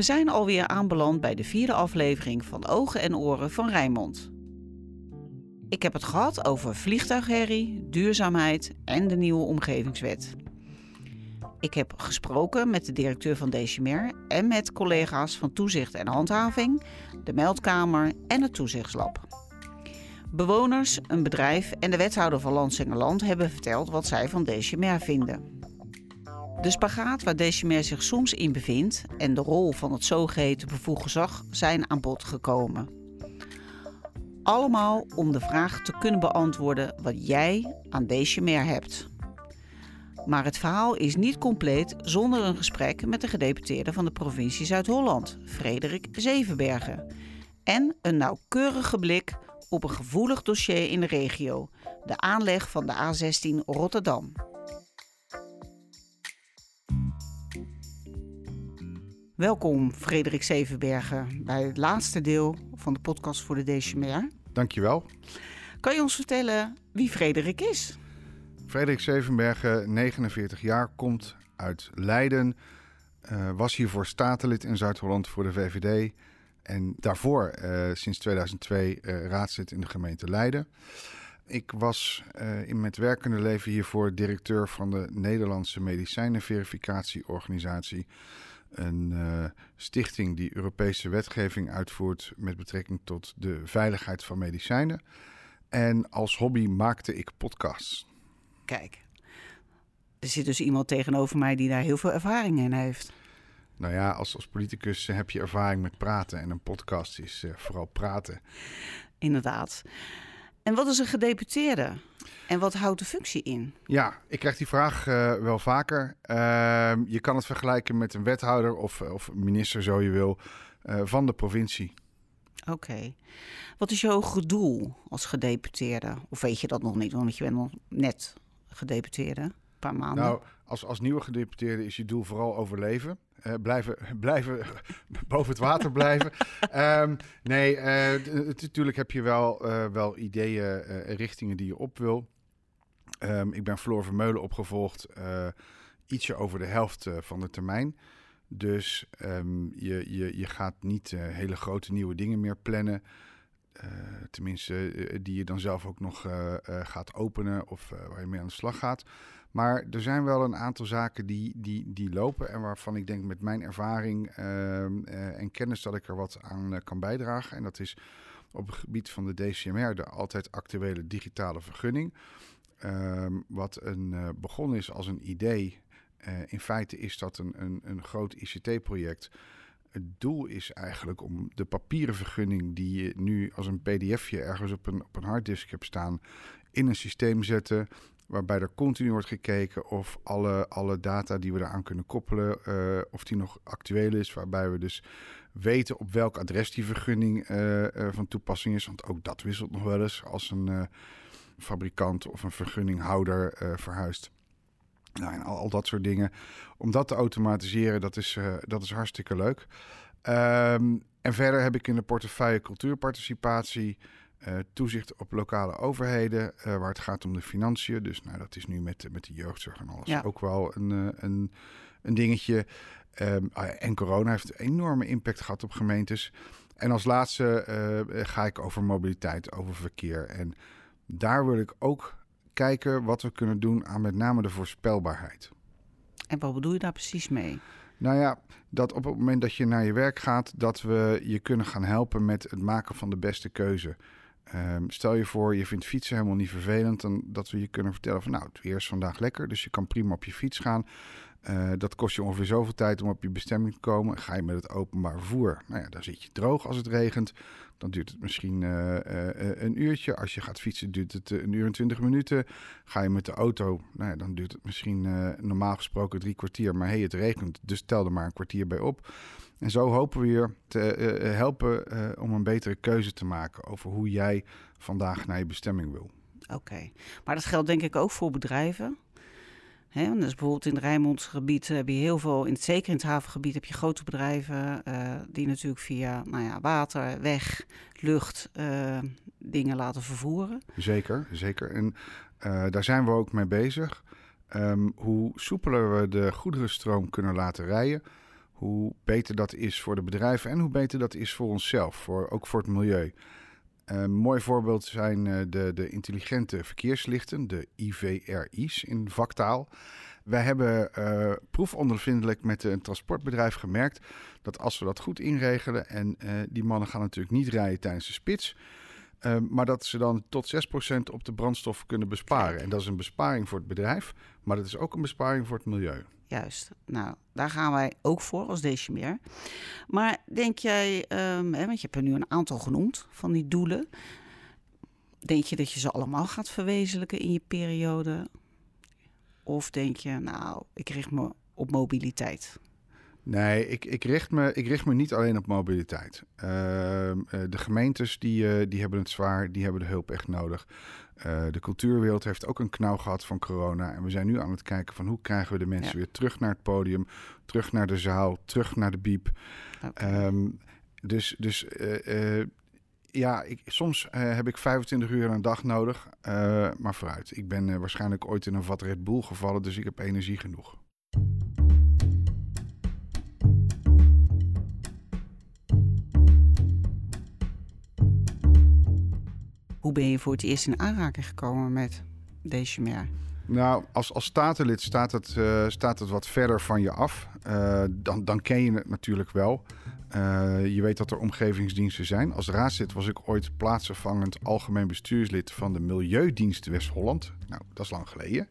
We zijn alweer aanbeland bij de vierde aflevering van Ogen en Oren van Rijnmond. Ik heb het gehad over vliegtuigherrie, duurzaamheid en de nieuwe omgevingswet. Ik heb gesproken met de directeur van Decimer en met collega's van Toezicht en Handhaving, de Meldkamer en het Toezichtslab. Bewoners, een bedrijf en de wethouder van Landsingerland hebben verteld wat zij van Decimer vinden. De spagaat waar Decimer zich soms in bevindt en de rol van het zogeheten bevoegd gezag zijn aan bod gekomen. Allemaal om de vraag te kunnen beantwoorden wat jij aan Decimer hebt. Maar het verhaal is niet compleet zonder een gesprek met de gedeputeerde van de provincie Zuid-Holland, Frederik Zevenbergen. En een nauwkeurige blik op een gevoelig dossier in de regio, de aanleg van de A16 Rotterdam. Welkom Frederik Zevenbergen bij het laatste deel van de podcast voor de Decimer. Dankjewel. Kan je ons vertellen wie Frederik is? Frederik Zevenbergen, 49 jaar, komt uit Leiden. Uh, was hiervoor statenlid in Zuid-Holland voor de VVD. En daarvoor uh, sinds 2002 uh, raadslid in de gemeente Leiden. Ik was in mijn werkende leven hiervoor directeur van de Nederlandse Medicijnenverificatieorganisatie. Een stichting die Europese wetgeving uitvoert met betrekking tot de veiligheid van medicijnen. En als hobby maakte ik podcasts. Kijk, er zit dus iemand tegenover mij die daar heel veel ervaring in heeft. Nou ja, als, als politicus heb je ervaring met praten en een podcast is uh, vooral praten. Inderdaad. En wat is een gedeputeerde? En wat houdt de functie in? Ja, ik krijg die vraag uh, wel vaker. Uh, je kan het vergelijken met een wethouder of, of minister, zo je wil, uh, van de provincie. Oké. Okay. Wat is jouw doel als gedeputeerde? Of weet je dat nog niet, want je bent nog net gedeputeerde, een paar maanden. Nou, als, als nieuwe gedeputeerde is je doel vooral overleven. Uh, blijven, blijven boven het water blijven. um, nee, natuurlijk heb je wel, wel ideeën, richtingen die je op wil. Um, ik ben Floor Vermeulen opgevolgd, ietsje over de helft van de termijn. Dus um, je, je, je gaat niet hele grote nieuwe dingen meer plannen. Uh, tenminste, uh, die je dan zelf ook nog gaat openen of waar je mee aan de slag gaat. Maar er zijn wel een aantal zaken die, die, die lopen en waarvan ik denk met mijn ervaring ehm, en kennis dat ik er wat aan kan bijdragen. En dat is op het gebied van de DCMR, de altijd actuele digitale vergunning. Ehm, wat een, begonnen is als een idee. in feite is dat een, een, een groot ICT-project het doel is eigenlijk om de papieren vergunning die je nu als een pdfje ergens op een, op een harddisk hebt staan, in een systeem zetten. Waarbij er continu wordt gekeken of alle, alle data die we eraan kunnen koppelen, uh, of die nog actueel is. Waarbij we dus weten op welk adres die vergunning uh, uh, van toepassing is. Want ook dat wisselt nog wel eens als een fabrikant of een vergunninghouder verhuist. Nou, en al, al, dat soort dingen. Om dat te automatiseren, dat is, dat is hartstikke leuk. Um, en verder heb ik in de portefeuille cultuurparticipatie, uh, toezicht op lokale overheden, uh, waar het gaat om de financiën. Dus nou, dat is nu met, met de jeugdzorg en alles ja. ook wel een, een, een dingetje. Um, en corona heeft een enorme impact gehad op gemeentes. En als laatste ga ik over mobiliteit, over verkeer. En daar wil ik ook kijken wat we kunnen doen aan met name de voorspelbaarheid. En wat bedoel je daar precies mee? Nou ja, dat op het moment dat je naar je werk gaat, dat we je kunnen gaan helpen met het maken van de beste keuze. Um, stel je voor, je vindt fietsen helemaal niet vervelend, dan dat we je kunnen vertellen van nou, het weer is vandaag lekker, dus je kan prima op je fiets gaan. Uh, dat kost je ongeveer zoveel tijd om op je bestemming te komen. Ga je met het openbaar vervoer, nou ja, dan zit je droog als het regent. Dan duurt het misschien uh, uh, een uurtje. Als je gaat fietsen duurt het een uur en twintig minuten. Ga je met de auto, nou ja, dan duurt het misschien normaal gesproken drie kwartier. Maar hey, het regent, dus tel er maar een kwartier bij op. En zo hopen we je te helpen om een betere keuze te maken over hoe jij vandaag naar je bestemming wil. Oké, okay. maar dat geldt denk ik ook voor bedrijven. He, dus bijvoorbeeld in het Rijnmondse gebied heb je heel veel, in het, zeker in het havengebied heb je grote bedrijven uh, die natuurlijk via nou ja, water, weg, lucht dingen laten vervoeren. Zeker, zeker. En daar zijn we ook mee bezig. Um, hoe soepeler we de goederenstroom kunnen laten rijden, hoe beter dat is voor de bedrijven en hoe beter dat is voor onszelf, voor, ook voor het milieu. Een mooi voorbeeld zijn de, de intelligente verkeerslichten, de IVRI's in vaktaal. Wij hebben uh, proefondervindelijk met een transportbedrijf gemerkt dat als we dat goed inregelen, en uh, die mannen gaan natuurlijk niet rijden tijdens de spits, uh, maar dat ze dan tot 6% op de brandstof kunnen besparen. En dat is een besparing voor het bedrijf, maar dat is ook een besparing voor het milieu. Juist. Nou, daar gaan wij ook voor als Decimeer. Maar denk jij, um, hè, want je hebt er nu een aantal genoemd van die doelen. Denk je dat je ze allemaal gaat verwezenlijken in je periode? Of denk je, nou, ik richt me op mobiliteit? Nee, ik, ik, richt me, ik richt me niet alleen op mobiliteit. Uh, de gemeentes die, uh, die hebben het zwaar, die hebben de hulp echt nodig. Uh, de cultuurwereld heeft ook een knauw gehad van corona. En we zijn nu aan het kijken van hoe krijgen we de mensen ja. weer terug naar het podium, terug naar de zaal, terug naar de biep. Okay. Um, dus dus ja, ik, soms uh, heb ik 25 uur een dag nodig. Uh, maar vooruit. Ik ben uh, waarschijnlijk ooit in een vat Red Bull gevallen, dus ik heb energie genoeg. Ben je voor het eerst in aanraking gekomen met deze? Nou, als, als statenlid staat het, staat het wat verder van je af. dan, dan ken je het natuurlijk wel. Uh, je weet dat er omgevingsdiensten zijn. Als raadslid was ik ooit plaatsvervangend algemeen bestuurslid van de Milieudienst West-Holland. Nou, dat is lang geleden.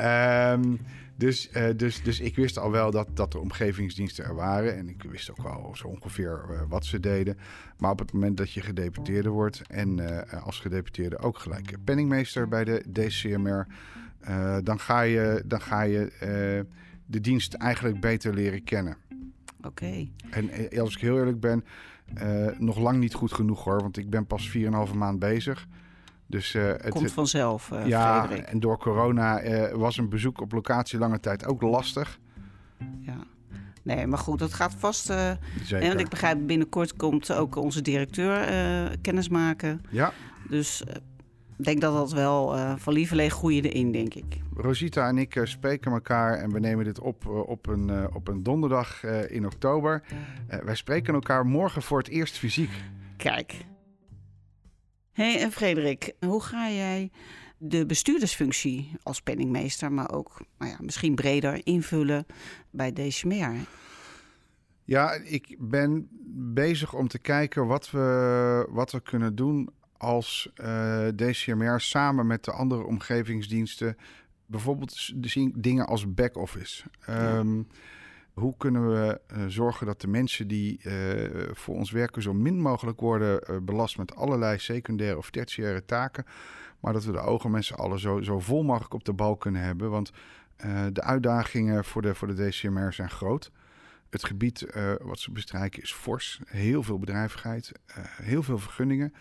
Um, dus, uh, dus, dus ik wist al wel dat, dat er omgevingsdiensten er waren. En ik wist ook wel zo ongeveer uh, wat ze deden. Maar op het moment dat je gedeputeerde wordt en als gedeputeerde ook gelijk penningmeester bij de DCMR, dan ga je, dan ga je de dienst eigenlijk beter leren kennen. Oké. Okay. En eh, als ik heel eerlijk ben, nog lang niet goed genoeg hoor. Want ik ben pas 4,5 maand bezig. Dus, uh, het komt vanzelf, uh, Ja, Frederik. en door corona was een bezoek op locatie lange tijd ook lastig. Ja. Nee, maar goed, dat gaat vast. Zeker. En ik begrijp, binnenkort komt ook onze directeur kennis maken. Ja. Dus ik denk dat dat wel van lieverlee groeide in, denk ik. Rosita en ik spreken elkaar en we nemen dit op op, een, op een donderdag in oktober. wij spreken elkaar morgen voor het eerst fysiek. Kijk. Hey, en Frederik, hoe ga jij de bestuurdersfunctie als penningmeester, maar ook nou ja, misschien breder invullen bij Decimer? Ja, ik ben bezig om te kijken wat we, wat we kunnen doen als uh, DCMR samen met de andere omgevingsdiensten bijvoorbeeld dingen als back-office. Um, ja. Hoe kunnen we uh, zorgen dat de mensen die uh, voor ons werken zo min mogelijk worden belast met allerlei secundaire of tertiaire taken, maar dat we de ogen met z'n allen zo, zo vol mogelijk op de bal kunnen hebben. Want de uitdagingen voor de, voor de DCMR zijn groot. Het gebied wat ze bestrijken is fors. Heel veel bedrijvigheid, heel veel vergunningen.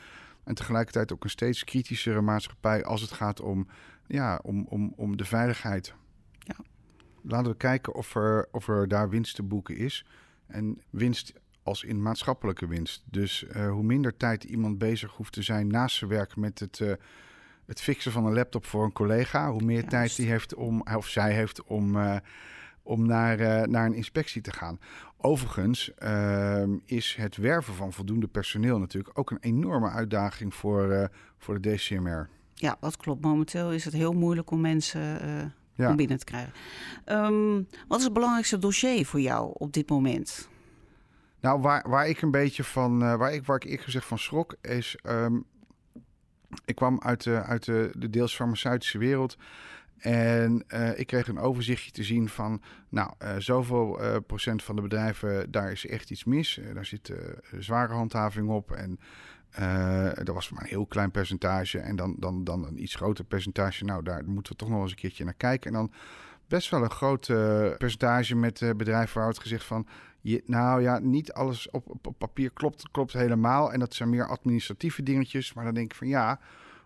En tegelijkertijd ook een steeds kritischere maatschappij als het gaat om, ja, om, om, om de veiligheid. Laten we kijken of er, of er daar winst te boeken is. En winst als in maatschappelijke winst. Dus uh, hoe minder tijd iemand bezig hoeft te zijn naast zijn werk met het, uh, het fixen van een laptop voor een collega, hoe meer tijd hij heeft om, of zij heeft om. Uh, om naar, naar een inspectie te gaan. Overigens uh, is het werven van voldoende personeel natuurlijk ook een enorme uitdaging voor, voor de DCMR. Ja, dat klopt. Momenteel is het heel moeilijk om mensen ja. om binnen te krijgen. Um, wat is het belangrijkste dossier voor jou op dit moment? Nou, waar, waar ik een beetje van, waar ik, waar ik gezegd van schrok, is. Um, ik kwam uit de, uit de, de deels farmaceutische wereld. En uh, ik kreeg een overzichtje te zien van, nou, uh, zoveel uh, procent van de bedrijven, daar is echt iets mis. daar zit zware handhaving op en dat was maar een heel klein percentage. En dan, dan, dan een iets groter percentage, nou, daar moeten we toch nog eens een keertje naar kijken. En dan best wel een groot percentage met bedrijven waar het gezegd van, je, nou ja, niet alles op, op, op papier klopt, klopt helemaal. En dat zijn meer administratieve dingetjes. Maar dan denk ik van, ja,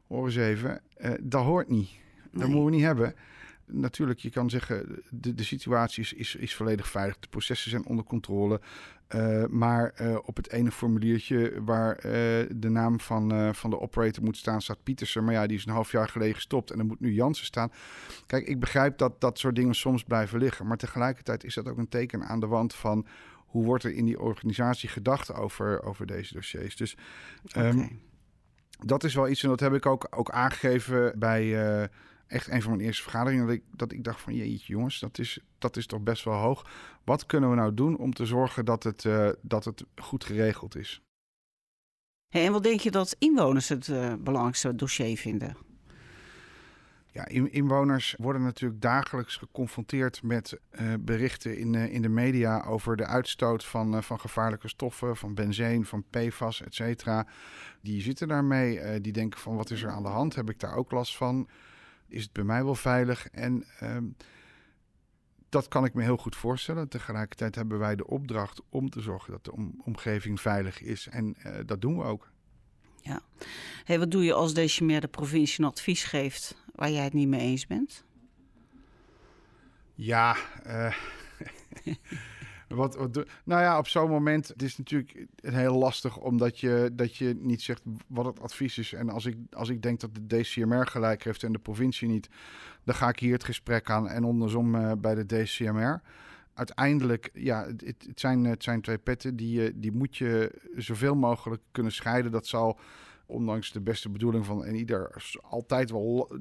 hoor eens even, dat hoort niet. Dat nee. moeten we niet hebben. Natuurlijk, je kan zeggen, de, de situatie is, is, is volledig veilig. De processen zijn onder controle. Uh, maar uh, op het ene formuliertje waar uh, de naam van, van de operator moet staan, staat Pietersen. Maar ja, die is een half jaar geleden gestopt en er moet nu Jansen staan. Kijk, ik begrijp dat dat soort dingen soms blijven liggen. Maar tegelijkertijd is dat ook een teken aan de wand van hoe wordt er in die organisatie gedacht over, over deze dossiers. Dus okay. um, dat is wel iets en dat heb ik ook, ook aangegeven bij echt een van mijn eerste vergaderingen. Dat ik, dat ik dacht van jeetje jongens, dat is, dat is toch best wel hoog. Wat kunnen we nou doen om te zorgen dat het, uh, dat het goed geregeld is? Hey, en wat denk je dat inwoners het uh, belangrijkste dossier vinden? Ja, inwoners worden natuurlijk dagelijks geconfronteerd met uh, berichten in, uh, in de media over de uitstoot van, uh, van gevaarlijke stoffen, van benzine, van PFAS, et cetera. Die zitten daarmee, die denken van wat is er aan de hand? Heb ik daar ook last van? Is het bij mij wel veilig. En ehm, dat kan ik me heel goed voorstellen. Tegelijkertijd hebben wij de opdracht om te zorgen dat de omgeving veilig is. En uh, dat doen we ook. Ja. Hey, wat doe je als deze meer de provincie een advies geeft waar jij het niet mee eens bent? Ja, uh, Wat, wat, nou ja, op zo'n moment het is natuurlijk heel lastig omdat je, dat je niet zegt wat het advies is. En als ik, als ik denk dat de DCMR gelijk heeft en de provincie niet, dan ga ik hier het gesprek aan en andersom uh, bij de DCMR. Uiteindelijk, ja, het, het, zijn, het zijn twee petten die, die moet je zoveel mogelijk kunnen scheiden. Dat zal ondanks de beste bedoeling van en ieder altijd wel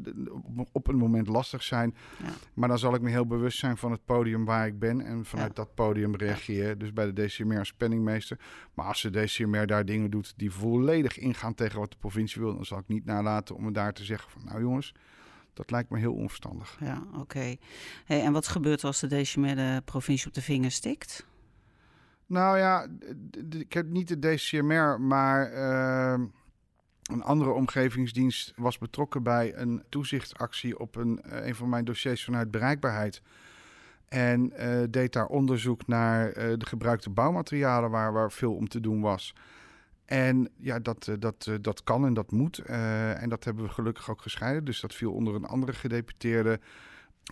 op een moment lastig zijn. Ja. Maar dan zal ik me heel bewust zijn van het podium waar ik ben en vanuit dat podium reageer. Dus bij de DCMR als penningmeester. Maar als de DCMR daar dingen doet die volledig ingaan tegen wat de provincie wil, dan zal ik niet nalaten om me daar te zeggen van nou jongens. Dat lijkt me heel onverstandig. Ja, oké. Hey, en wat gebeurt als de DCMR de provincie op de vinger stikt? Nou ja, ik heb niet de DCMR, maar uh, een andere omgevingsdienst was betrokken bij een toezichtsactie op een, uh, een van mijn dossiers vanuit bereikbaarheid. En uh, deed daar onderzoek naar uh, de gebruikte bouwmaterialen waar, waar veel om te doen was. En ja, dat, dat, dat kan en dat moet. en dat hebben we gelukkig ook gescheiden. Dus dat viel onder een andere gedeputeerde.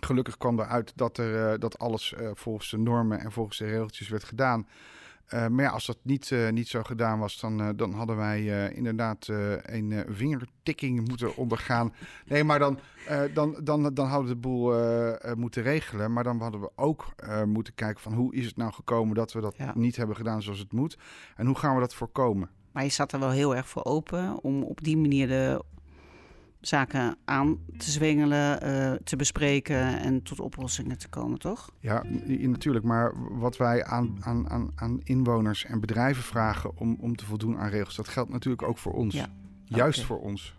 Gelukkig kwam eruit dat, er, dat alles volgens de normen en volgens de regeltjes werd gedaan. Uh, maar ja, als dat niet, uh, niet zo gedaan was, dan, uh, dan hadden wij inderdaad een vingertikking moeten ondergaan. Nee, maar dan, dan, dan, dan hadden we de boel moeten regelen. Maar dan hadden we ook moeten kijken van hoe is het nou gekomen dat we dat ja. niet hebben gedaan zoals het moet. En hoe gaan we dat voorkomen? Maar je zat er wel heel erg voor open om op die manier de zaken aan te zwengelen, uh, te bespreken en tot oplossingen te komen, toch? Ja, natuurlijk. Maar wat wij aan, aan, aan, aan inwoners en bedrijven vragen om, om te voldoen aan regels, dat geldt natuurlijk ook voor ons. Ja. Juist okay. voor ons.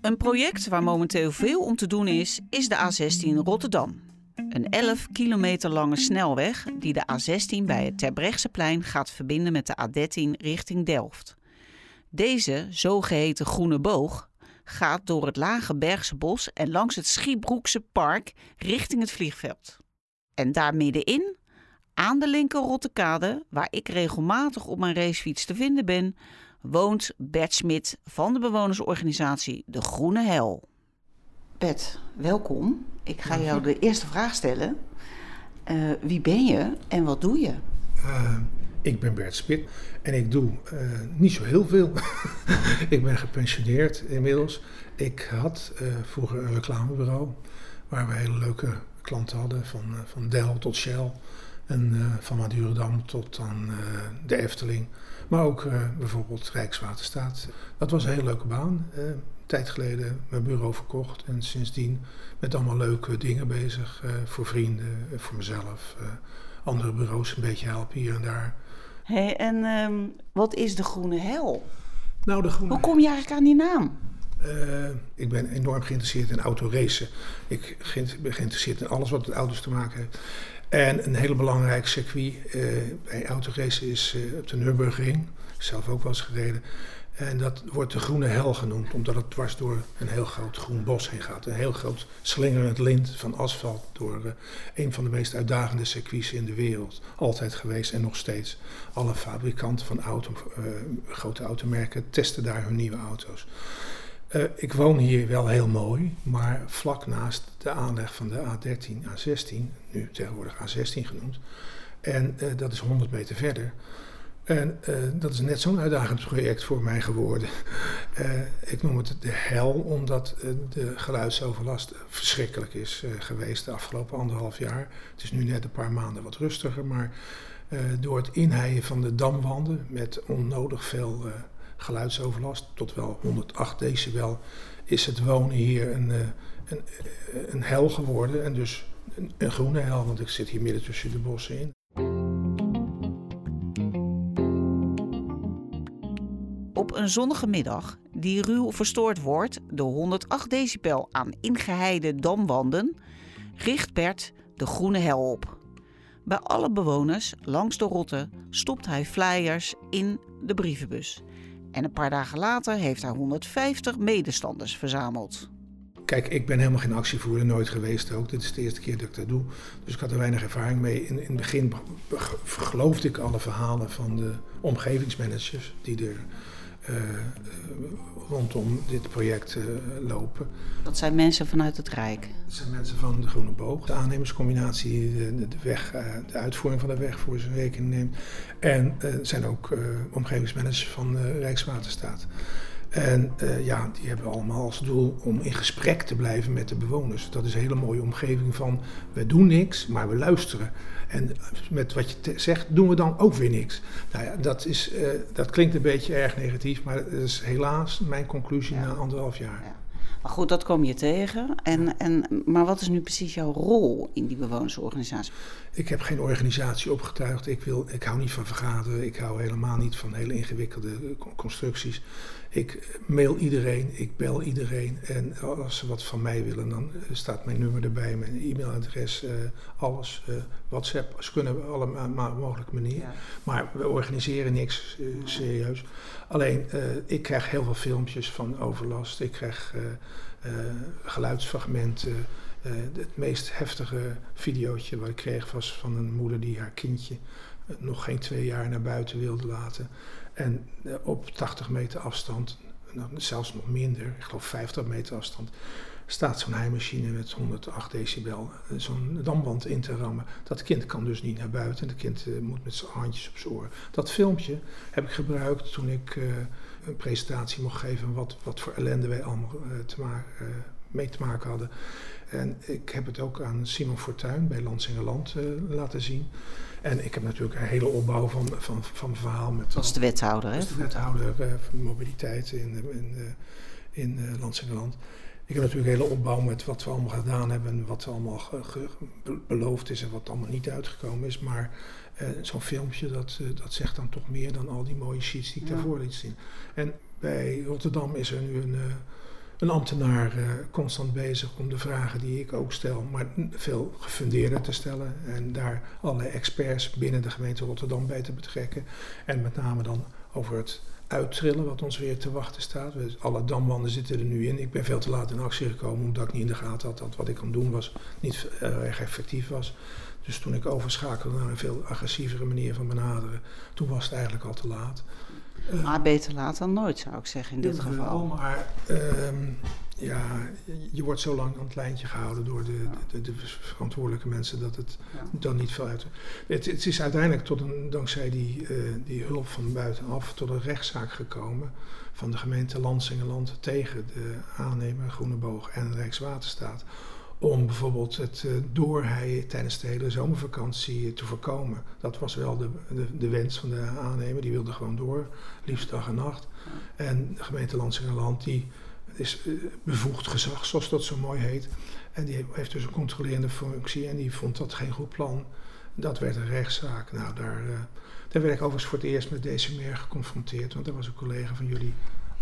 Een project waar momenteel veel om te doen is, is de A16 Rotterdam. Een 11 kilometer lange snelweg die de A16 bij het Terbrechtseplein gaat verbinden met de A13 richting Delft. Deze zogeheten groene boog gaat door het lage Bergse bos en langs het Schiebroekse park richting het vliegveld. En daar middenin, aan de linker Rottekade, waar ik regelmatig op mijn racefiets te vinden ben, woont Bert Smit van de bewonersorganisatie De Groene Hel. Bert, welkom. Ik ga jou de eerste vraag stellen. Uh, wie ben je en wat doe je? Uh, ik ben Bert Spit en ik doe uh, niet zo heel veel. ik ben gepensioneerd inmiddels. Ik had vroeger een reclamebureau waar we hele leuke klanten hadden, van, van Dell tot Shell en van Madurodam tot aan de Efteling. Maar ook bijvoorbeeld Rijkswaterstaat. Dat was een hele leuke baan tijd geleden mijn bureau verkocht. En sindsdien met allemaal leuke dingen bezig. Uh, voor vrienden, uh, voor mezelf. Uh, andere bureaus een beetje helpen hier en daar. Hey, en um, wat is de Groene Hel? Nou, de groene... Hoe kom je eigenlijk aan die naam? ik ben enorm geïnteresseerd in autoracen. Ik ben geïnteresseerd in alles wat met auto's te maken heeft. En een hele belangrijk circuit bij autoracen is op de Nürburgring. Zelf ook wel eens gereden. En dat wordt de groene hel genoemd, omdat het dwars door een heel groot groen bos heen gaat. Een heel groot slingerend lint van asfalt door uh, een van de meest uitdagende circuits in de wereld. Altijd geweest en nog steeds. Alle fabrikanten van auto, uh, grote automerken testen daar hun nieuwe auto's. Uh, ik woon hier wel heel mooi, maar vlak naast de aanleg van de A13, A16, nu tegenwoordig A16 genoemd. En dat is 100 meter verder. En uh, dat is net zo'n uitdagend project voor mij geworden. Uh, ik noem het de hel, omdat uh, de geluidsoverlast verschrikkelijk is geweest de afgelopen anderhalf jaar. Het is nu net een paar maanden wat rustiger, maar door het inheien van de damwanden met onnodig veel geluidsoverlast, tot wel 108 decibel, is het wonen hier een, een, een hel geworden. En dus een groene hel, want ik zit hier midden tussen de bossen in. Een zonnige middag, die ruw verstoord wordt door 108 decibel aan ingeheide damwanden, richt Bert de groene hel op. Bij alle bewoners langs de rotte stopt hij flyers in de brievenbus. En een paar dagen later heeft hij 150 medestanders verzameld. Kijk, ik ben helemaal geen actievoerder, nooit geweest ook. Dit is de eerste keer dat ik dat doe. Dus ik had er weinig ervaring mee. In, in het begin geloofde ik alle verhalen van de omgevingsmanagers die er uh, rondom dit project uh, lopen. Dat zijn mensen vanuit het Rijk? Dat zijn mensen van de Groene Boog, de aannemerscombinatie, de, de, weg, de uitvoering van de weg voor zijn rekening neemt. En er zijn ook omgevingsmanagers van Rijkswaterstaat. En ja, die hebben allemaal als doel om in gesprek te blijven met de bewoners. Dat is een hele mooie omgeving van we doen niks, maar we luisteren. En met wat je zegt, doen we dan ook weer niks. Nou ja, dat, is, uh, dat klinkt een beetje erg negatief, maar dat is helaas mijn conclusie ja. na anderhalf jaar. Ja. Maar goed, dat kom je tegen. En, en, maar wat is nu precies jouw rol in die bewonersorganisatie? Ik heb geen organisatie opgetuigd. Ik, wil, ik hou niet van vergaderen. Ik hou helemaal niet van hele ingewikkelde constructies. Ik mail iedereen, ik bel iedereen. En als ze wat van mij willen, dan staat mijn nummer erbij, mijn e-mailadres, uh, alles. Uh, WhatsApp, ze kunnen op alle mogelijke manieren. Ja. Maar we organiseren niks uh, serieus. Alleen, ik krijg heel veel filmpjes van overlast. Ik krijg geluidsfragmenten. het meest heftige videootje wat ik kreeg was van een moeder die haar kindje nog geen twee jaar naar buiten wilde laten. En uh, op 80 meter afstand, nou, zelfs nog minder, ik geloof 50 meter afstand, staat zo'n heimachine met 108 decibel uh, zo'n damwand in te rammen. Dat kind kan dus niet naar buiten. Het kind uh, moet met zijn handjes op zijn oren. Dat filmpje heb ik gebruikt toen ik een presentatie mocht geven wat, wat voor ellende wij allemaal mee te maken hadden. En ik heb het ook aan Simon Fortuyn bij Lansingerland laten zien. En ik heb natuurlijk een hele opbouw van, van, van verhaal met... Is de wethouder, hè? Is de wethouder uh, van mobiliteit in, in, uh, in uh, Landsingeland. Ik heb natuurlijk een hele opbouw met wat we allemaal gedaan hebben... en wat allemaal beloofd is en wat allemaal niet uitgekomen is. Maar zo'n filmpje, dat, dat zegt dan toch meer dan al die mooie sheets die ik ja. daarvoor liet zien. En bij Rotterdam is er nu een een ambtenaar uh, constant bezig om de vragen die ik ook stel, maar veel gefundeerder te stellen. En daar allerlei experts binnen de gemeente Rotterdam bij te betrekken. En met name dan over het uittrillen wat ons weer te wachten staat. Alle damwanden zitten er nu in. Ik ben veel te laat in actie gekomen omdat ik niet in de gaten had dat wat ik aan doen was niet uh, erg effectief was. Dus toen ik overschakelde naar een veel agressievere manier van benaderen, toen was het eigenlijk al te laat. Maar beter laat dan nooit, zou ik zeggen in dit geval. Maar um, ja, je wordt zo lang aan het lijntje gehouden door de, ja. de, de, verantwoordelijke mensen dat het ja. dan niet veel uit. Het, het, is uiteindelijk tot een, dankzij die, uh, die hulp van buitenaf tot een rechtszaak gekomen van de gemeente Lansingerland tegen de aannemer Groeneboog en Rijkswaterstaat om bijvoorbeeld het uh, doorheien tijdens de hele zomervakantie te voorkomen. Dat was wel de, de, wens van de aannemer, die wilde gewoon door, liefst dag en nacht. En de gemeente Landsingerland die is uh, bevoegd gezag, zoals dat zo mooi heet. En die heeft dus een controlerende functie en die vond dat geen goed plan. Dat werd een rechtszaak. Nou, daar, uh, daar werd ik overigens voor het eerst met deze geconfronteerd, want daar was een collega van jullie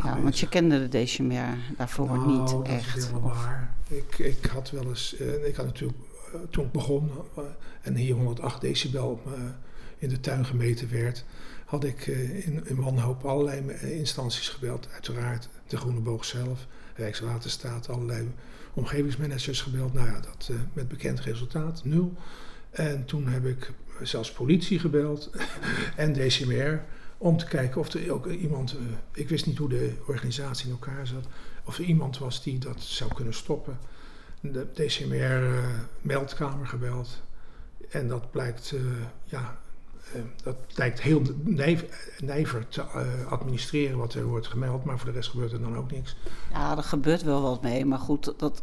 ja, want je kende de Decimer daarvoor nou, niet dat echt. Is helemaal waar. Ik, ik had wel eens, uh, ik had natuurlijk toen ik begon en hier 108 decibel in de tuin gemeten werd, had ik in, in wanhoop allerlei instanties gebeld. Uiteraard de Groene Boog zelf, Rijkswaterstaat, allerlei omgevingsmanagers gebeld. Nou ja, dat met bekend resultaat, nul. En toen heb ik zelfs politie gebeld en DCMR om te kijken of er ook iemand, uh, ik wist niet hoe de organisatie in elkaar zat, of er iemand was die dat zou kunnen stoppen. De DCMR-meldkamer uh, gebeld en dat blijkt, uh, ja, dat blijkt heel nijver te administreren wat er wordt gemeld, maar voor de rest gebeurt er dan ook niks. Ja, er gebeurt wel wat mee, maar goed, dat...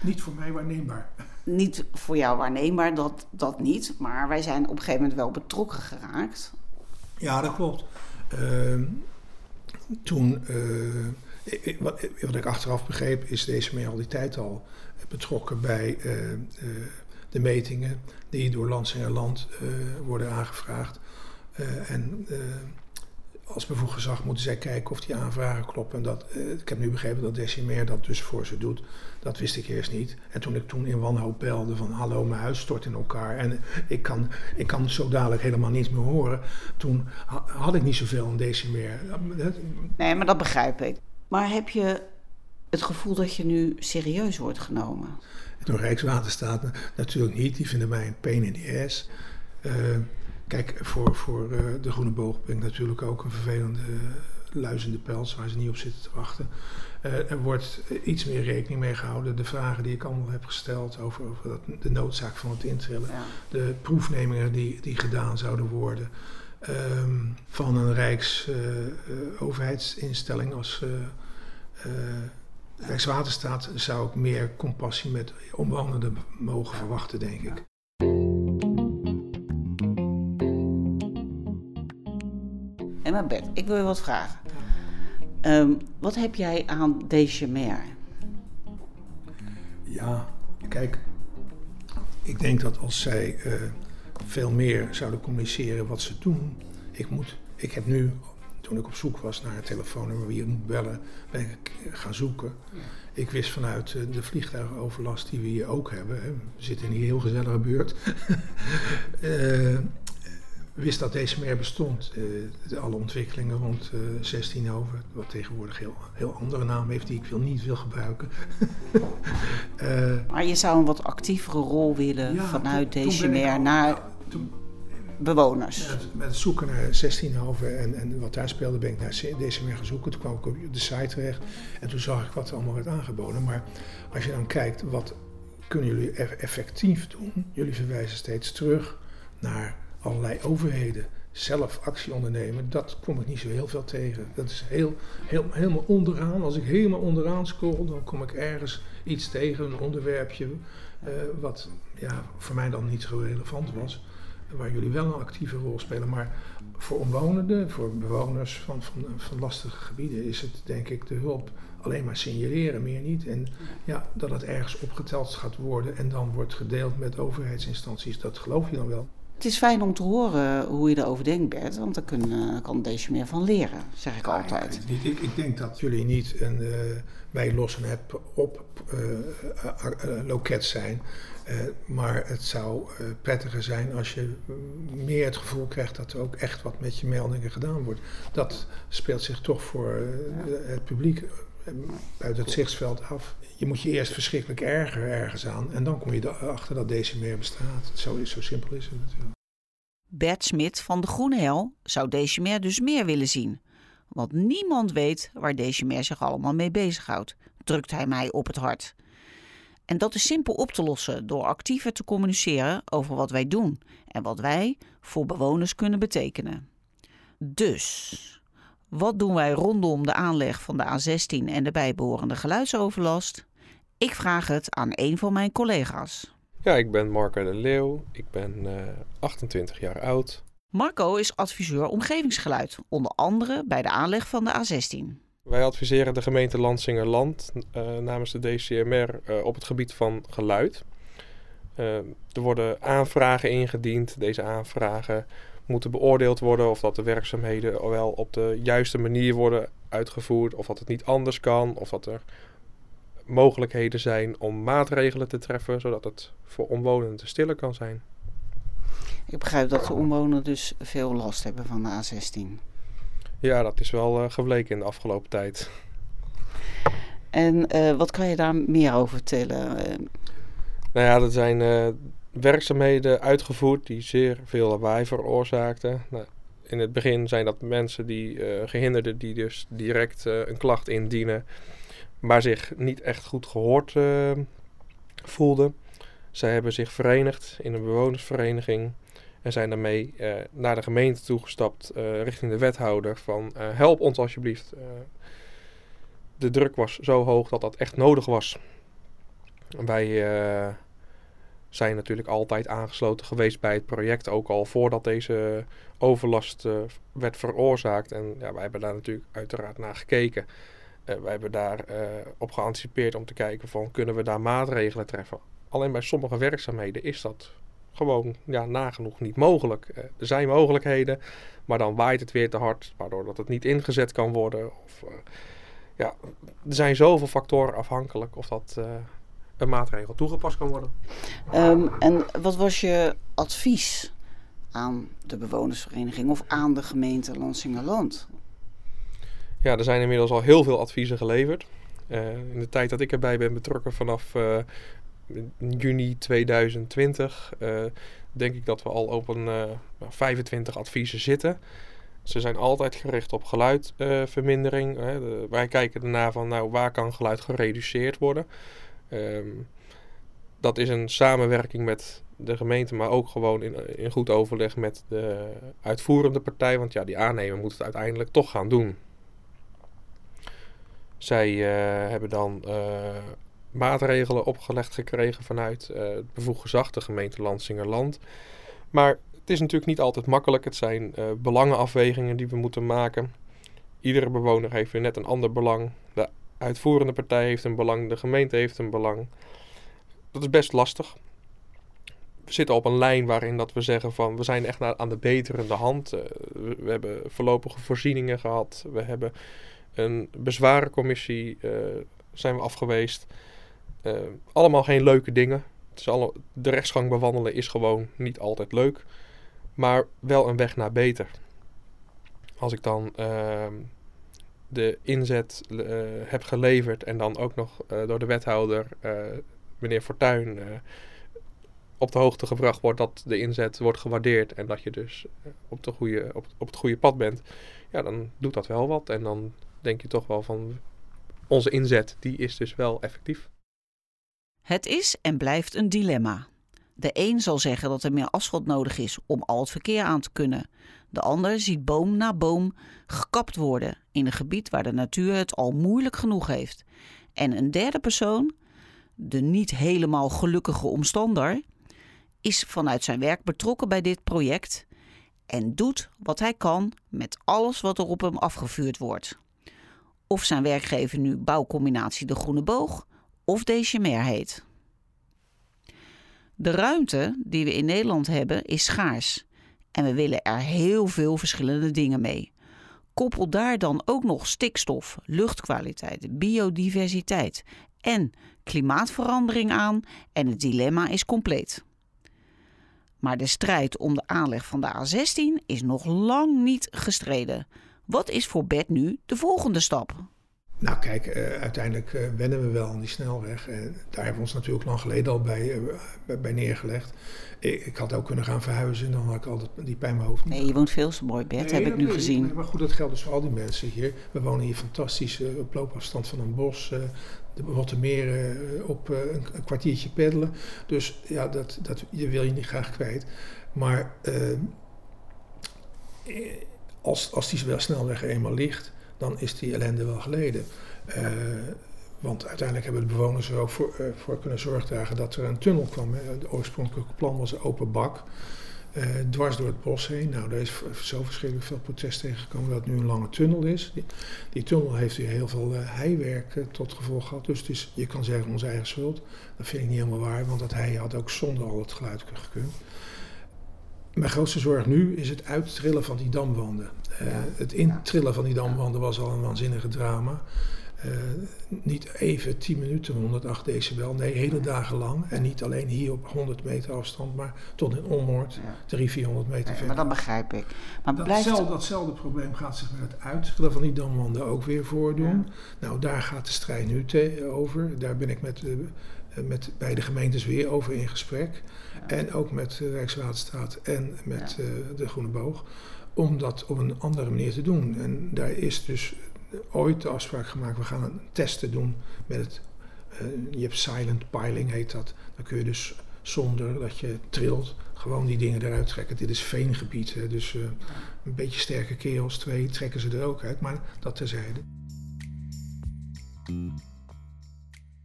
Niet voor mij waarneembaar niet voor jou waarneembaar, dat, dat niet. Maar wij zijn op een gegeven moment wel betrokken geraakt. Ja, dat klopt. Uh, toen, uh, wat, wat, ik achteraf begreep, is deze meer al die tijd al betrokken bij uh, de metingen die door Lansing Land worden aangevraagd. en als bevoegd gezag moeten zij kijken of die aanvragen kloppen. En dat, ik heb nu begrepen dat Decimeer dat dus voor ze doet. Dat wist ik eerst niet. En toen ik toen in wanhoop belde van hallo, mijn huis stort in elkaar en ik kan, ik kan zo dadelijk helemaal niets meer horen. Toen had ik niet zoveel in deze meer. Nee, maar dat begrijp ik. Maar heb je het gevoel dat je nu serieus wordt genomen? Door Rijkswaterstaat natuurlijk niet. Die vinden mij een pain in the ass. Uh, kijk, voor, voor uh, de Groene Boog ben ik natuurlijk ook een vervelende luizende pels waar ze niet op zitten te wachten. Uh, er wordt iets meer rekening mee gehouden. De vragen die ik allemaal heb gesteld over, over dat, de noodzaak van het intrillen. De proefnemingen die, die gedaan zouden worden. Um, van een Rijksoverheidsinstelling uh, uh, als Rijkswaterstaat zou ik meer compassie met omwonenden mogen verwachten, denk ik. En maar Bert, ik wil je wat vragen. Um, wat heb jij aan Dechemer? Ja, kijk, ik denk dat als zij uh, veel meer zouden communiceren wat ze doen. Ik, moet, ik heb nu, toen ik op zoek was naar een telefoonnummer wie je moet bellen, ben ik gaan zoeken. Ik wist vanuit uh, de vliegtuigenoverlast die we hier ook hebben, hè, we zitten in een heel gezellige buurt. uh, wist dat deze meer bestond. Uh, alle ontwikkelingen rond uh, 16 over, wat tegenwoordig heel, heel andere naam heeft die ik wil, niet wil gebruiken. uh, maar je zou een wat actievere rol willen ja, vanuit deze meer naar toen, bewoners. Ja, met het zoeken naar 16 over en, en wat daar speelde ben ik naar deze meer gaan zoeken. Toen kwam ik op de site terecht en toen zag ik wat er allemaal werd aangeboden. Maar als je dan kijkt, wat kunnen jullie effectief doen? Jullie verwijzen steeds terug naar allerlei overheden zelf actie ondernemen, dat kom ik niet zo heel veel tegen. Dat is heel, heel, helemaal onderaan. Als ik helemaal onderaan scroll, dan kom ik ergens iets tegen, een onderwerpje, uh, wat ja, voor mij dan niet zo relevant was, waar jullie wel een actieve rol spelen. Maar voor omwonenden, voor bewoners van, van, van lastige gebieden, is het denk ik de hulp alleen maar signaleren, meer niet. En ja, dat het ergens opgeteld gaat worden en dan wordt gedeeld met overheidsinstanties, dat geloof je dan wel. Het is fijn om te horen hoe je erover denkt, Bert, want daar kun, kan deze meer van leren, zeg ik altijd. Ja, ik, ik, denk dat jullie niet een uh, wij lossen op uh, uh, loket zijn, maar het zou prettiger zijn als je meer het gevoel krijgt dat er ook echt wat met je meldingen gedaan wordt. Dat speelt zich toch voor het publiek buiten het zichtsveld af. Je moet je eerst verschrikkelijk erger ergens aan en dan kom je erachter dat deze meer bestaat. Zo, zo simpel is het natuurlijk. Bert Smit van de Groene Hel zou Decimer dus meer willen zien. Want niemand weet waar Decimer zich allemaal mee bezighoudt, drukt hij mij op het hart. En dat is simpel op te lossen door actiever te communiceren over wat wij doen en wat wij voor bewoners kunnen betekenen. Dus, wat doen wij rondom de aanleg van de A16 en de bijbehorende geluidsoverlast? Ik vraag het aan een van mijn collega's. Ja, ik ben Marco de Leeuw. Ik ben uh, 28 jaar oud. Marco is adviseur omgevingsgeluid, onder andere bij de aanleg van de A16. Wij adviseren de gemeente Lansingerland uh, namens de DCMR uh, op het gebied van geluid. Er worden aanvragen ingediend. Deze aanvragen moeten beoordeeld worden of dat de werkzaamheden wel op de juiste manier worden uitgevoerd, of dat het niet anders kan, of dat er mogelijkheden zijn om maatregelen te treffen, zodat het voor omwonenden stiller kan zijn. Ik begrijp dat de omwonenden dus veel last hebben van de A16. Ja, dat is wel uh, gebleken in de afgelopen tijd. En uh, wat kan je daar meer over vertellen? Nou ja, er zijn uh, werkzaamheden uitgevoerd die zeer veel lawaai veroorzaakten. Nou, in het begin zijn dat mensen die gehinderden die dus direct een klacht indienen, maar zich niet echt goed gehoord voelden. Zij hebben zich verenigd in een bewonersvereniging en zijn daarmee naar de gemeente toegestapt richting de wethouder van help ons alsjeblieft. de druk was zo hoog dat dat echt nodig was. Wij zijn natuurlijk altijd aangesloten geweest bij het project, ook al voordat deze overlast werd veroorzaakt. En ja, wij hebben daar natuurlijk uiteraard naar gekeken. wij hebben daar op geanticipeerd om te kijken van kunnen we daar maatregelen treffen. Alleen bij sommige werkzaamheden is dat gewoon ja, nagenoeg niet mogelijk. Uh, er zijn mogelijkheden, maar dan waait het weer te hard, waardoor dat het niet ingezet kan worden. Of, uh, ja, er zijn zoveel factoren afhankelijk of dat uh, een maatregel toegepast kan worden. Um, en wat was je advies aan de bewonersvereniging of aan de gemeente Lansingerland? Ja, er zijn inmiddels al heel veel adviezen geleverd. in de tijd dat ik erbij ben betrokken vanaf juni 2020 uh, eh, denk ik dat we al op een uh, 25 adviezen zitten. Ze zijn altijd gericht op geluidvermindering. wij kijken ernaar van nou, waar kan geluid gereduceerd worden. Um, dat is een samenwerking met de gemeente, maar ook gewoon in, in goed overleg met de uitvoerende partij. Want ja, die aannemer moet het uiteindelijk toch gaan doen. Zij uh, hebben dan uh, maatregelen opgelegd gekregen vanuit uh, het bevoegd gezag, de gemeente Lansingerland. Maar het is natuurlijk niet altijd makkelijk. Het zijn belangenafwegingen die we moeten maken. Iedere bewoner heeft weer net een ander belang. De uitvoerende partij heeft een belang, de gemeente heeft een belang. Dat is best lastig. We zitten op een lijn waarin dat we zeggen van we zijn echt aan de beterende hand. Uh, we, hebben voorlopige voorzieningen gehad. We hebben een bezwarencommissie zijn we afgeweest. Uh, allemaal geen leuke dingen. Het is de rechtsgang bewandelen is gewoon niet altijd leuk. Maar wel een weg naar beter. Als ik dan uh, de inzet uh, heb geleverd en dan ook nog uh, door de wethouder, meneer Fortuyn, op de hoogte gebracht wordt dat de inzet wordt gewaardeerd en dat je dus op, de goede, op, op het goede pad bent, ja, dan doet dat wel wat. En dan denk je toch wel van onze inzet, die is dus wel effectief. Het is en blijft een dilemma. De een zal zeggen dat er meer asfalt nodig is om al het verkeer aan te kunnen. De ander ziet boom na boom gekapt worden in een gebied waar de natuur het al moeilijk genoeg heeft. En een derde persoon, de niet helemaal gelukkige omstander, is vanuit zijn werk betrokken bij dit project en doet wat hij kan met alles wat er op hem afgevuurd wordt. Of zijn werkgever nu bouwcombinatie De Groene Boog of Dechemer heet. De ruimte die we in Nederland hebben is schaars en we willen er heel veel verschillende dingen mee. Koppel daar dan ook nog stikstof, luchtkwaliteit, biodiversiteit en klimaatverandering aan en het dilemma is compleet. Maar de strijd om de aanleg van de A16 is nog lang niet gestreden. Wat is voor Bert nu de volgende stap? Nou kijk, uh, uiteindelijk uh, wennen we wel aan die snelweg. En daar hebben we ons natuurlijk lang geleden al bij, uh, bij neergelegd. Ik, ik, had ook kunnen gaan verhuizen en dan had ik altijd die pijn in mijn hoofd. Nee, je woont veel zo mooi, Bert, nee, heb ik nu gezien. Nee, maar goed, dat geldt dus voor al die mensen hier. We wonen hier fantastisch op loopafstand van een bos. de Rottermeren op een, een, kwartiertje peddelen. Dus ja, dat, dat je wil je niet graag kwijt. Maar als, als die snelweg eenmaal ligt dan is die ellende wel geleden. Uh, want uiteindelijk hebben de bewoners er ook voor, uh, voor, kunnen zorg dragen dat er een tunnel kwam. Het oorspronkelijke plan was een open bak. Uh, dwars door het bos heen. Nou, daar is zo verschrikkelijk veel protest tegengekomen dat het nu een lange tunnel is. Die, tunnel heeft weer heel veel uh, heiwerk tot gevolg gehad. Dus het is, je kan zeggen onze eigen schuld. Dat vind ik niet helemaal waar, want dat hei had ook zonder al het geluid gekund. Mijn grootste zorg nu is het uittrillen van die damwanden. Uh, het intrillen van die damwanden was al een waanzinnige drama. eh, niet even 10 minuten 108 decibel, nee, hele dagen lang. En niet alleen hier op 100 meter afstand, maar tot in Onnoord, Ja. 300, 400 meter Nee, verder. maar dat begrijp ik. Maar blijft Datzelfde, datzelfde probleem gaat zich met het uitschillen van die damwanden ook weer voordoen. Nou, daar gaat de strijd nu over. Daar ben ik met, eh, eh, met beide gemeentes weer over in gesprek. En ook met de Rijkswaterstaat en met Ja. eh, de Groene Boog. Om dat op een andere manier te doen. En daar is dus ooit de afspraak gemaakt. We gaan een testen doen met het... eh, je hebt silent piling, heet dat. Dan kun je dus zonder dat je trilt, gewoon die dingen eruit trekken. Dit is veengebied, hè, dus eh, een beetje sterke kerels, twee, trekken ze er ook uit. Maar dat terzijde.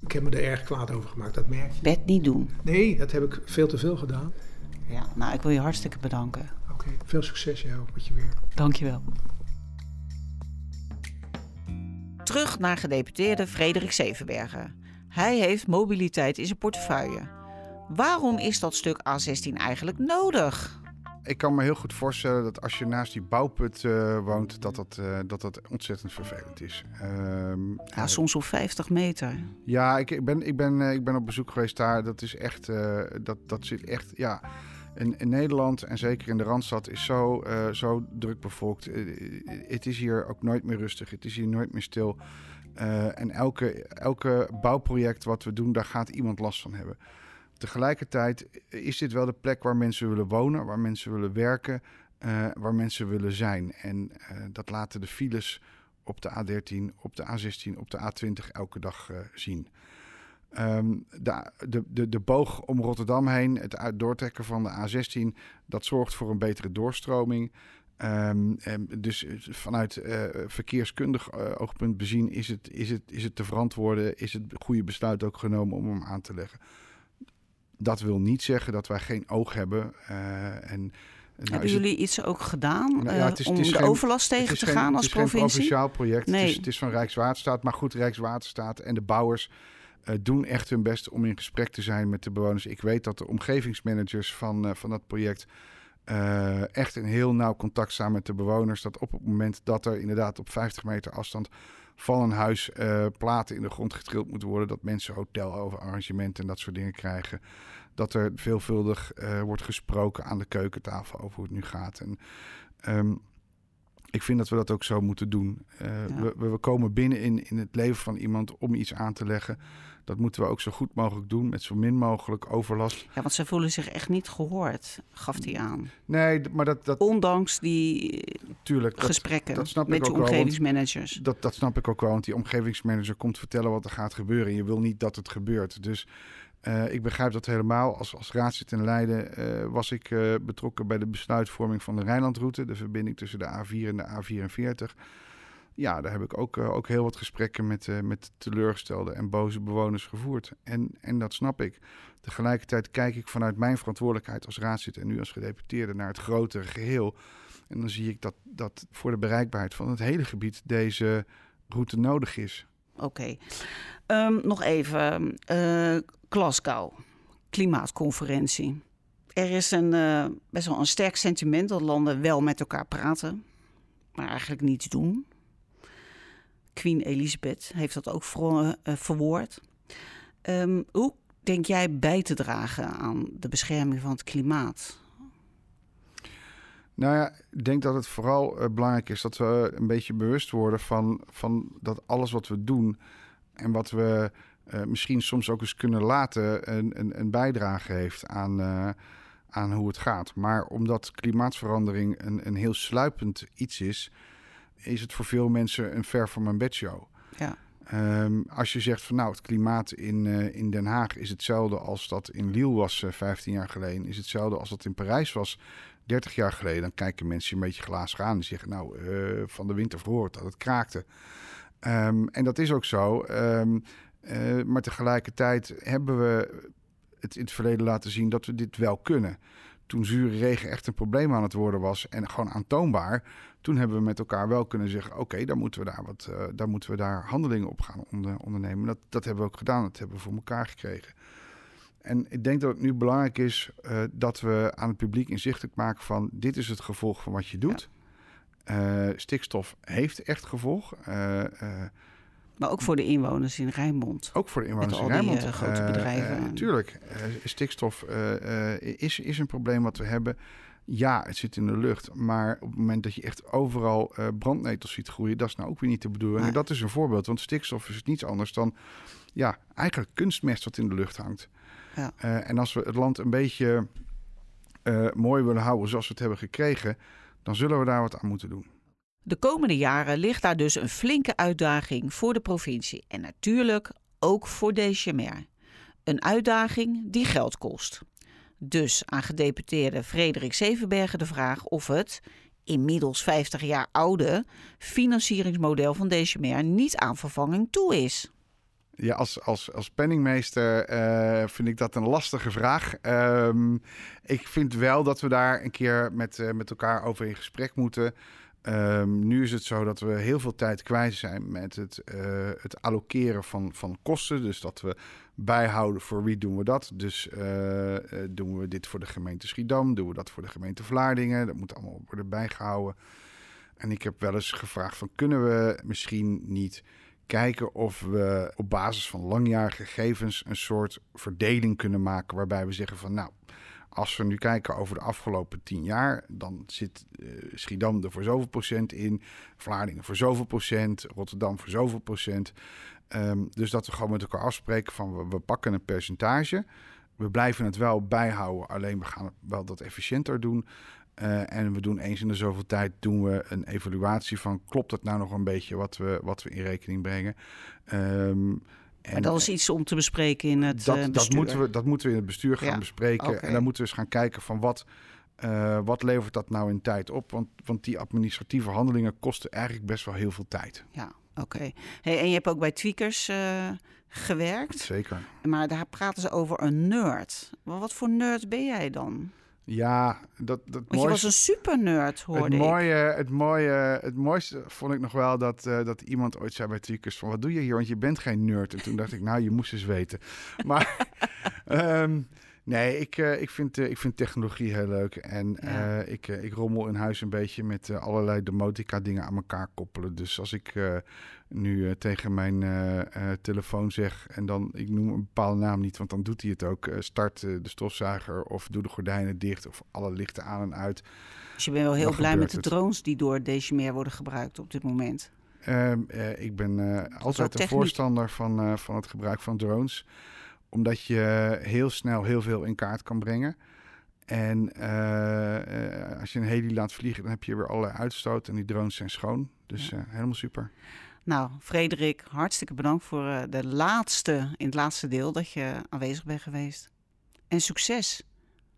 Ik heb me er erg kwaad over gemaakt, dat merk je. bed niet doen. Nee, dat heb ik veel te veel gedaan. Ja, nou, ik wil je hartstikke bedanken. Oké, veel succes jou met je werk. Dankjewel. Terug naar gedeputeerde Frederik Zevenbergen. Hij heeft mobiliteit in zijn portefeuille. Waarom is dat stuk A16 eigenlijk nodig? Ik kan me heel goed voorstellen dat als je naast die bouwput eh, woont, dat dat, eh, dat dat ontzettend vervelend is. Ehm, Ja, eh, soms op 50 meter. Ja, ik, ik, ben, ik, ben, ik ben op bezoek geweest daar. Dat is echt, dat, dat zit echt, ja. In, in Nederland en zeker in de Randstad is zo, zo druk bevolkt. Het is hier ook nooit meer rustig. Het is hier nooit meer stil. En elke, elke bouwproject wat we doen, daar gaat iemand last van hebben. Tegelijkertijd is dit wel de plek waar mensen willen wonen, waar mensen willen werken, eh, waar mensen willen zijn. En eh, dat laten de files op de A13, op de A16, op de A20 elke dag eh, zien. Ehm, de, de, de, de boog om Rotterdam heen, het doortrekken van de A16, dat zorgt voor een betere doorstroming. Ehm, en dus vanuit eh, verkeerskundig eh, oogpunt bezien is het, is, het, is het te verantwoorden, is het goede besluit ook genomen om hem aan te leggen. Dat wil niet zeggen dat wij geen oog hebben. eh, en, nou Hebben het- jullie iets ook gedaan Nou ja, eh, het is- het om is de geen- overlast tegen te geen- gaan als Het is provincie? provinciaal project. Nee. Het, is, het is van Rijkswaterstaat. Maar goed, Rijkswaterstaat en de bouwers eh, doen echt hun best om in gesprek te zijn met de bewoners. Ik weet dat de omgevingsmanagers van, van dat project echt in heel nauw contact staan met de bewoners. Dat op het moment dat er inderdaad op 50 meter afstand van een huis eh, platen in de grond getrild moeten worden. Dat mensen hotelarrangementen en dat soort dingen krijgen. Dat er veelvuldig eh, wordt gesproken aan de keukentafel over hoe het nu gaat. En ehm, ik vind dat we dat ook zo moeten doen. Eh, Ja. we- we komen binnen in, in het leven van iemand om iets aan te leggen. Dat moeten we ook zo goed mogelijk doen, met zo min mogelijk overlast. Ja, want ze voelen zich echt niet gehoord, gaf hij aan. Nee, maar dat, dat Ondanks die tuurlijk. Gesprekken dat snap ik met je ook wel, want- omgevingsmanagers. Dat, dat snap ik ook wel, want die omgevingsmanager komt vertellen wat er gaat gebeuren. En je wil niet dat het gebeurt. Dus eh, ik begrijp dat helemaal. Als, als raadslid in Leiden eh, was ik eh, betrokken bij de besluitvorming van de Rijnlandroute. De verbinding tussen de A4 en de A44. Ja, daar heb ik ook, eh, ook heel wat gesprekken met, eh, met teleurgestelde en boze bewoners gevoerd. En, en dat snap ik. Tegelijkertijd kijk ik vanuit mijn verantwoordelijkheid als raadslid en nu als gedeputeerde naar het grotere geheel. En dan zie ik dat, dat voor de bereikbaarheid van het hele gebied deze route nodig is. Oké. Ehm, nog even. eh, Glasgow, klimaatconferentie. Er is een, best wel een sterk sentiment dat landen wel met elkaar praten, maar eigenlijk niets doen. Queen Elizabeth heeft dat ook eh, verwoord. Ehm, hoe denk jij bij te dragen aan de bescherming van het klimaat? Nou ja, ik denk dat het vooral eh, belangrijk is dat we een beetje bewust worden van, van dat alles wat we doen en wat we eh, misschien soms ook eens kunnen laten een, een, een bijdrage heeft aan, aan hoe het gaat. Maar omdat klimaatverandering een, een heel sluipend iets is, is het voor veel mensen een ver van mijn bedshow. Ja. Ehm, als je zegt van nou, het klimaat in, eh, in Den Haag is hetzelfde als dat in Lille was eh, 15 jaar geleden, is hetzelfde als dat in Parijs was 30 jaar geleden. Dan kijken mensen een beetje glazen aan en zeggen nou, eh, van de winter verhoord dat het kraakte. Ehm, en dat is ook zo. Ehm, eh, maar tegelijkertijd hebben we het in het verleden laten zien dat we dit wel kunnen. Toen zure regen echt een probleem aan het worden was en gewoon aantoonbaar, toen hebben we met elkaar wel kunnen zeggen: oké, dan moeten we daar wat, eh, dan moeten we daar handelingen op gaan onder, ondernemen. Dat, dat hebben we ook gedaan, dat hebben we voor elkaar gekregen. En ik denk dat het nu belangrijk is eh, dat we aan het publiek inzichtelijk maken van dit is het gevolg van wat je doet. Eh, stikstof heeft echt gevolg. Maar ook voor de inwoners in Rijnmond. Ook voor de inwoners Met in al die, Rijnmond. eh, grote Eh, bedrijven. eh, tuurlijk, stikstof is, is een probleem wat we hebben. Ja, het zit in de lucht. Maar op het moment dat je echt overal brandnetels ziet groeien, dat is nou ook weer niet de bedoeling. En dat is een voorbeeld, want stikstof is niets anders dan ja, eigenlijk kunstmest wat in de lucht hangt. Ja. En als we het land een beetje mooi willen houden zoals we het hebben gekregen, dan zullen we daar wat aan moeten doen. De komende jaren ligt daar dus een flinke uitdaging voor de provincie en natuurlijk ook voor DCMR. Een uitdaging die geld kost. Dus aan gedeputeerde Frederik Zevenbergen de vraag of het, inmiddels 50 jaar oude, financieringsmodel van DCMR niet aan vervanging toe is. Ja, als, als, als penningmeester eh, vind ik dat een lastige vraag. Ehm, ik vind wel dat we daar een keer met, eh, met elkaar over in gesprek moeten. Ehm, nu is het zo dat we heel veel tijd kwijt zijn met het, eh, het allokeren van, van kosten. Dus dat we bijhouden voor wie doen we dat. Dus eh, eh, doen we dit voor de gemeente Schiedam, doen we dat voor de gemeente Vlaardingen. Dat moet allemaal worden bijgehouden. En ik heb wel eens gevraagd van kunnen we misschien niet kijken of we op basis van langjarige gegevens een soort verdeling kunnen maken waarbij we zeggen van nou, als we nu kijken over de afgelopen tien jaar, dan zit eh, Schiedam er voor zoveel procent in, Vlaardingen voor zoveel procent, Rotterdam voor zoveel procent. Ehm, dus dat we gewoon met elkaar afspreken van we, pakken een percentage. We blijven het wel bijhouden, alleen we gaan wel dat efficiënter doen. Eh, en we doen eens in de zoveel tijd doen we een evaluatie van klopt het nou nog een beetje wat we, wat we in rekening brengen. Ehm, Maar dat is iets om te bespreken in het dat, eh, dat, bestuur. moeten we, dat moeten we in het bestuur gaan Ja, bespreken. En dan moeten we eens gaan kijken van wat, eh, wat levert dat nou in tijd op. Want, want die administratieve handelingen kosten eigenlijk best wel heel veel tijd. Ja, oké. Hey, en je hebt ook bij Tweakers eh, gewerkt, Zeker. maar daar praten ze over een nerd. Maar wat voor nerd ben jij dan? Ja, dat, dat Want je was een super nerd, hoorde het ik. mooie, het mooie, het mooiste vond ik nog wel dat, eh, dat iemand ooit zei bij Tweakers van wat doe je hier, want je bent geen nerd. En toen dacht ik, nou, je moest eens weten. Maar ehm, nee, ik, eh, ik, vind, eh, ik vind technologie heel leuk. En Ja. eh, ik, ik rommel in huis een beetje met allerlei domotica dingen aan elkaar koppelen. Dus als ik nu tegen mijn telefoon zeg en dan, ik noem een bepaalde naam niet, want dan doet hij het ook. start de stofzuiger of doe de gordijnen dicht of alle lichten aan en uit. Dus je bent wel heel Dan blij met de het. drones die door Decimer worden gebruikt op dit moment. Ehm, eh, ik ben altijd een voorstander van, van het gebruik van drones. Omdat je heel snel heel veel in kaart kan brengen. En eh, eh, als je een heli laat vliegen, dan heb je weer allerlei uitstoot. En die drones zijn schoon. Dus eh, helemaal super. Nou, Frederik, hartstikke bedankt voor de laatste, in het laatste deel dat je aanwezig bent geweest. En succes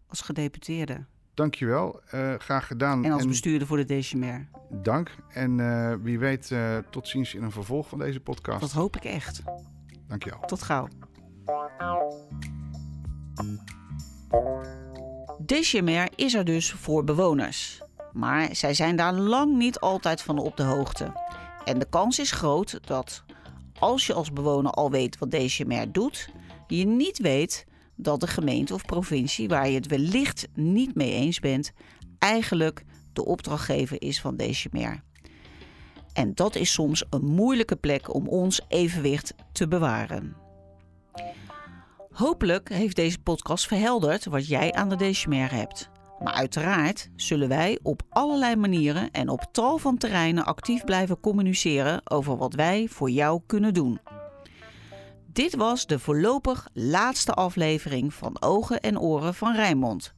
als gedeputeerde Dankjewel. graag gedaan. en als bestuurder voor de Decimer. dank. En wie weet, tot ziens in een vervolg van deze podcast. Dat hoop ik echt. Dankjewel. Tot gauw. Decimer is er dus voor bewoners. Maar zij zijn daar lang niet altijd van op de hoogte. En de kans is groot dat als je als bewoner al weet wat Decimer doet, je niet weet dat de gemeente of provincie waar je het wellicht niet mee eens bent, eigenlijk de opdrachtgever is van Decimer. En dat is soms een moeilijke plek om ons evenwicht te bewaren. Hopelijk heeft deze podcast verhelderd wat jij aan de Decimer hebt. Maar uiteraard zullen wij op allerlei manieren en op tal van terreinen actief blijven communiceren over wat wij voor jou kunnen doen. Dit was de voorlopig laatste aflevering van Ogen en Oren van Rijnmond.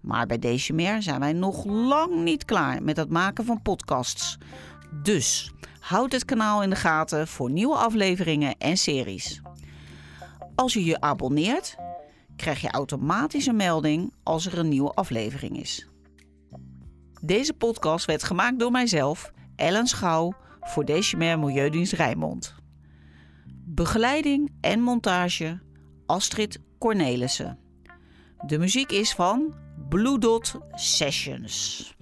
Maar bij Decimer zijn wij nog lang niet klaar met het maken van podcasts. Dus houd het kanaal in de gaten voor nieuwe afleveringen en series. Als je je abonneert, krijg je automatisch een melding als er een nieuwe aflevering is. Deze podcast werd gemaakt door mijzelf, Ellen Schouw, voor Decimer Milieudienst Rijnmond. Begeleiding en montage Astrid Cornelissen. De muziek is van Blue Dot Sessions.